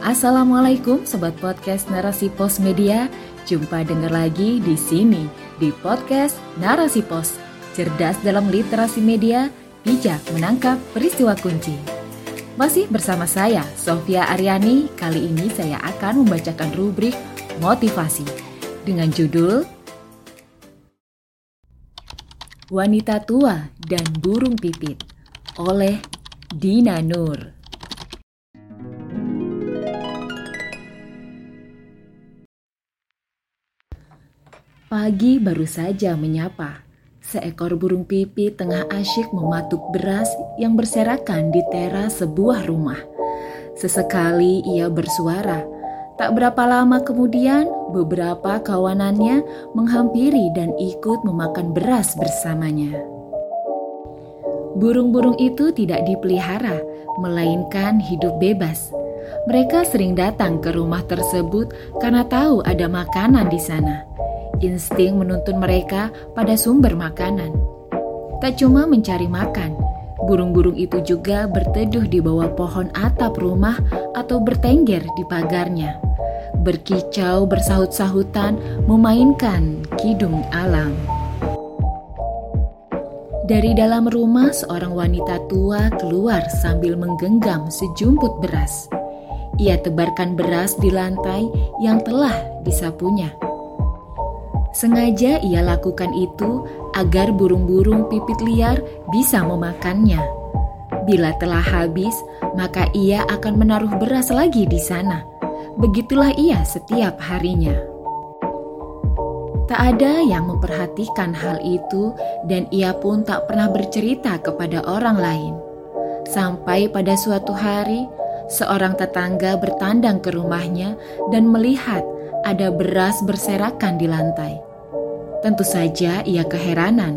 Assalamualaikum sobat podcast Narasi Pos Media. Jumpa dengar lagi di sini di podcast Narasi Pos. Cerdas dalam literasi media, bijak menangkap peristiwa kunci. Masih bersama saya, Sofia Aryani. Kali ini saya akan membacakan rubrik motivasi dengan judul Wanita Tua dan Burung Pipit oleh Dina Nur. Pagi baru saja menyapa. Seekor burung pipit tengah asyik mematuk beras yang berserakan di teras sebuah rumah. Sesekali ia bersuara. Tak berapa lama kemudian, beberapa kawanannya menghampiri dan ikut memakan beras bersamanya. Burung-burung itu tidak dipelihara, melainkan hidup bebas. Mereka sering datang ke rumah tersebut karena tahu ada makanan di sana insting menuntun mereka pada sumber makanan. Tak cuma mencari makan, burung-burung itu juga berteduh di bawah pohon atap rumah atau bertengger di pagarnya. Berkicau bersahut-sahutan memainkan kidung alam. Dari dalam rumah seorang wanita tua keluar sambil menggenggam sejumput beras. Ia tebarkan beras di lantai yang telah disapunya. Sengaja ia lakukan itu agar burung-burung pipit liar bisa memakannya. Bila telah habis, maka ia akan menaruh beras lagi di sana. Begitulah ia setiap harinya. Tak ada yang memperhatikan hal itu, dan ia pun tak pernah bercerita kepada orang lain. Sampai pada suatu hari, seorang tetangga bertandang ke rumahnya dan melihat ada beras berserakan di lantai. Tentu saja ia keheranan.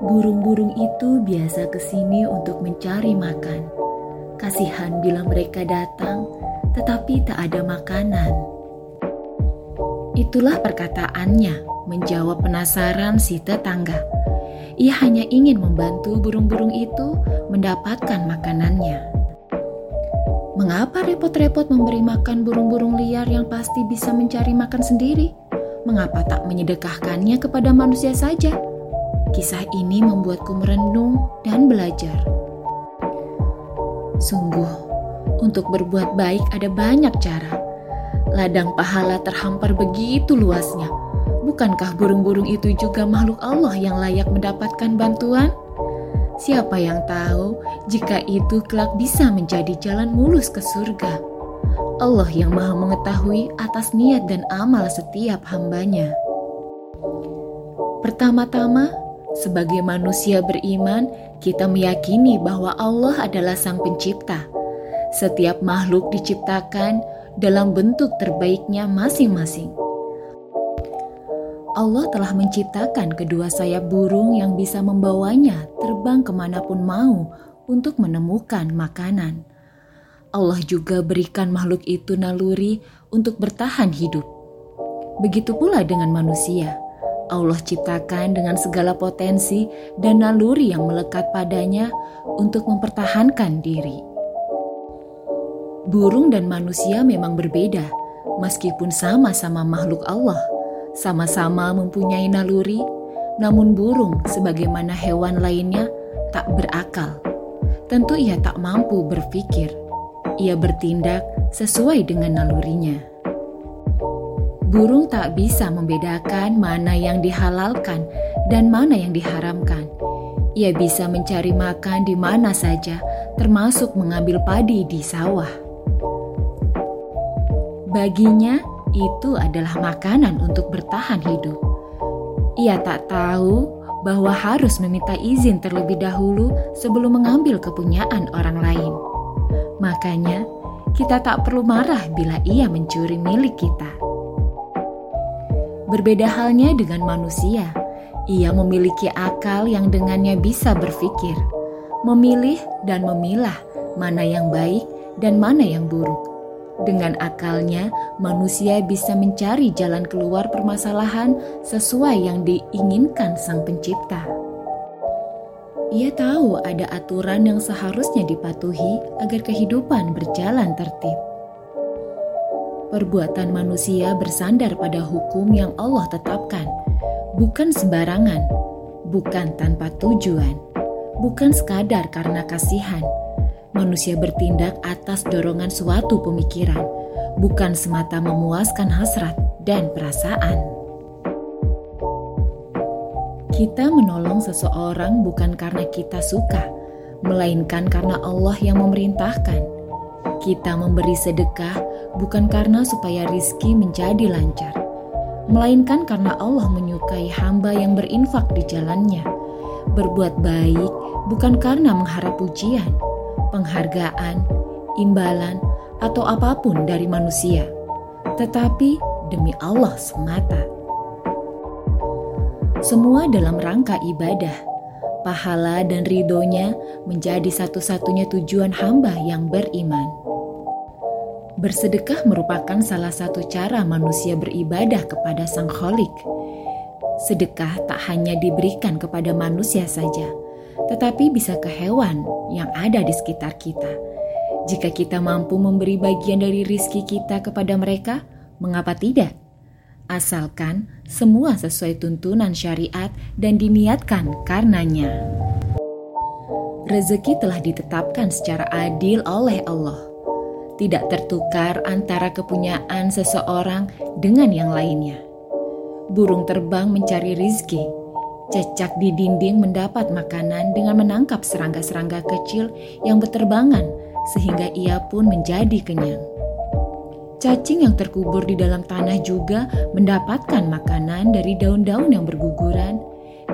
Burung-burung itu biasa ke sini untuk mencari makan. Kasihan bila mereka datang, tetapi tak ada makanan. Itulah perkataannya, menjawab penasaran si tetangga. Ia hanya ingin membantu burung-burung itu mendapatkan makanannya. Mengapa repot-repot memberi makan burung-burung liar yang pasti bisa mencari makan sendiri? Mengapa tak menyedekahkannya kepada manusia saja? Kisah ini membuatku merenung dan belajar. Sungguh, untuk berbuat baik ada banyak cara. Ladang pahala terhampar begitu luasnya. Bukankah burung-burung itu juga makhluk Allah yang layak mendapatkan bantuan? Siapa yang tahu jika itu kelak bisa menjadi jalan mulus ke surga? Allah yang maha mengetahui atas niat dan amal setiap hambanya. Pertama-tama, sebagai manusia beriman, kita meyakini bahwa Allah adalah Sang Pencipta. Setiap makhluk diciptakan dalam bentuk terbaiknya masing-masing. Allah telah menciptakan kedua sayap burung yang bisa membawanya terbang ke mana pun mau untuk menemukan makanan. Allah juga berikan makhluk itu naluri untuk bertahan hidup. Begitu pula dengan manusia. Allah ciptakan dengan segala potensi dan naluri yang melekat padanya untuk mempertahankan diri. Burung dan manusia memang berbeda, meskipun sama-sama makhluk Allah sama-sama mempunyai naluri, namun burung sebagaimana hewan lainnya tak berakal. Tentu ia tak mampu berpikir. Ia bertindak sesuai dengan nalurinya. Burung tak bisa membedakan mana yang dihalalkan dan mana yang diharamkan. Ia bisa mencari makan di mana saja, termasuk mengambil padi di sawah. Baginya, itu adalah makanan untuk bertahan hidup. Ia tak tahu bahwa harus meminta izin terlebih dahulu sebelum mengambil kepunyaan orang lain. Makanya, kita tak perlu marah bila ia mencuri milik kita. Berbeda halnya dengan manusia, ia memiliki akal yang dengannya bisa berpikir, memilih dan memilah mana yang baik dan mana yang buruk. Dengan akalnya, manusia bisa mencari jalan keluar permasalahan sesuai yang diinginkan Sang Pencipta. Ia tahu ada aturan yang seharusnya dipatuhi agar kehidupan berjalan tertib. Perbuatan manusia bersandar pada hukum yang Allah tetapkan, bukan sembarangan, bukan tanpa tujuan, bukan sekadar karena kasihan. Manusia bertindak atas dorongan suatu pemikiran, bukan semata memuaskan hasrat dan perasaan. Kita menolong seseorang bukan karena kita suka, melainkan karena Allah yang memerintahkan. Kita memberi sedekah bukan karena supaya rizki menjadi lancar, melainkan karena Allah menyukai hamba yang berinfak di jalannya. Berbuat baik bukan karena mengharap pujian, penghargaan, imbalan, atau apa pun dari manusia, tetapi demi Allah semata semua dalam rangka ibadah. Pahala dan ridhonya menjadi satu-satunya tujuan hamba yang beriman. Bersedekah merupakan salah satu cara manusia beribadah kepada Sang Kholik. Sedekah tak hanya diberikan kepada manusia saja, tetapi bisa ke hewan yang ada di sekitar kita. Jika kita mampu memberi bagian dari rizki kita kepada mereka, mengapa tidak? asalkan semua sesuai tuntunan syariat dan diniatkan karenanya. Rezeki telah ditetapkan secara adil oleh Allah, tidak tertukar antara kepunyaan seseorang dengan yang lainnya. Burung terbang mencari rizki, cecak di dinding mendapat makanan dengan menangkap serangga-serangga kecil yang berterbangan sehingga ia pun menjadi kenyang. Cacing yang terkubur di dalam tanah juga mendapatkan makanan dari daun-daun yang berguguran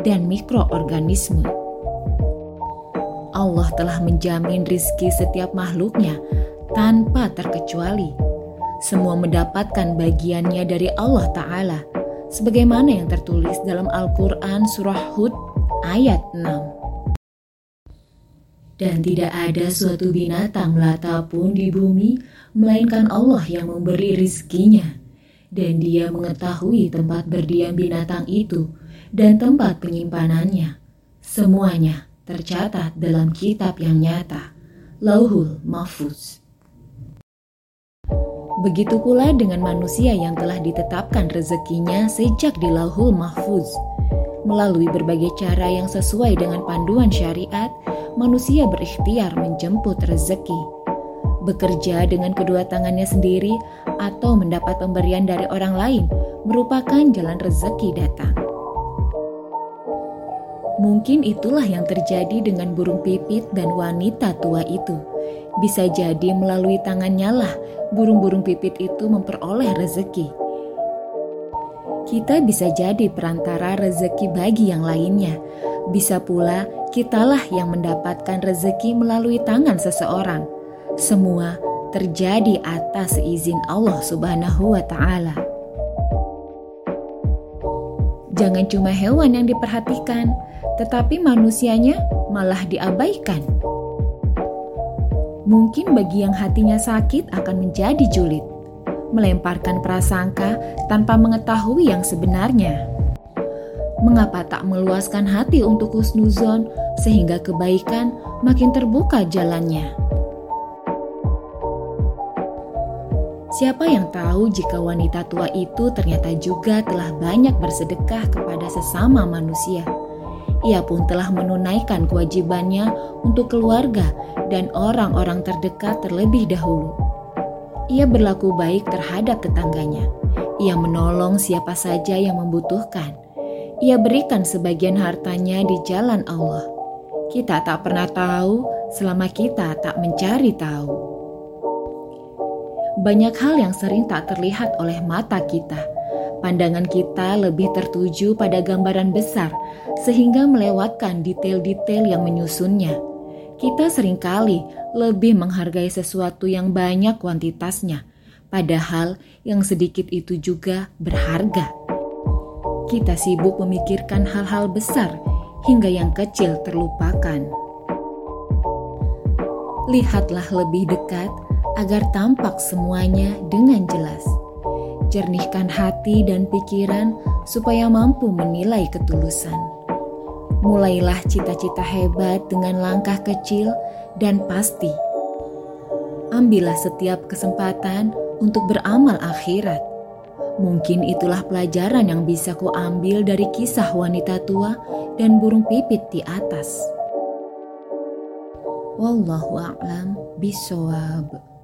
dan mikroorganisme. Allah telah menjamin rizki setiap makhluknya tanpa terkecuali. Semua mendapatkan bagiannya dari Allah Ta'ala, sebagaimana yang tertulis dalam Al-Quran Surah Hud ayat 6 dan tidak ada suatu binatang melata pun di bumi, melainkan Allah yang memberi rizkinya. Dan dia mengetahui tempat berdiam binatang itu dan tempat penyimpanannya. Semuanya tercatat dalam kitab yang nyata, Lauhul Mahfuz. Begitu pula dengan manusia yang telah ditetapkan rezekinya sejak di Lauhul Mahfuz. Melalui berbagai cara yang sesuai dengan panduan syariat, manusia berikhtiar menjemput rezeki, bekerja dengan kedua tangannya sendiri, atau mendapat pemberian dari orang lain merupakan jalan rezeki datang. Mungkin itulah yang terjadi dengan burung pipit dan wanita tua itu. Bisa jadi melalui tangannya lah burung-burung pipit itu memperoleh rezeki. Kita bisa jadi perantara rezeki bagi yang lainnya. Bisa pula kitalah yang mendapatkan rezeki melalui tangan seseorang. Semua terjadi atas izin Allah Subhanahu wa Ta'ala. Jangan cuma hewan yang diperhatikan, tetapi manusianya malah diabaikan. Mungkin bagi yang hatinya sakit akan menjadi julid, melemparkan prasangka tanpa mengetahui yang sebenarnya. Mengapa tak meluaskan hati untuk husnuzon sehingga kebaikan makin terbuka jalannya? Siapa yang tahu jika wanita tua itu ternyata juga telah banyak bersedekah kepada sesama manusia? Ia pun telah menunaikan kewajibannya untuk keluarga dan orang-orang terdekat terlebih dahulu. Ia berlaku baik terhadap tetangganya. Ia menolong siapa saja yang membutuhkan ia berikan sebagian hartanya di jalan Allah. Kita tak pernah tahu selama kita tak mencari tahu. Banyak hal yang sering tak terlihat oleh mata kita. Pandangan kita lebih tertuju pada gambaran besar, sehingga melewatkan detail-detail yang menyusunnya. Kita sering kali lebih menghargai sesuatu yang banyak kuantitasnya, padahal yang sedikit itu juga berharga. Kita sibuk memikirkan hal-hal besar hingga yang kecil terlupakan. Lihatlah lebih dekat agar tampak semuanya dengan jelas. Jernihkan hati dan pikiran supaya mampu menilai ketulusan. Mulailah cita-cita hebat dengan langkah kecil dan pasti. Ambillah setiap kesempatan untuk beramal akhirat. Mungkin itulah pelajaran yang bisa ku ambil dari kisah wanita tua dan burung pipit di atas. Wallahu a'lam bishawab.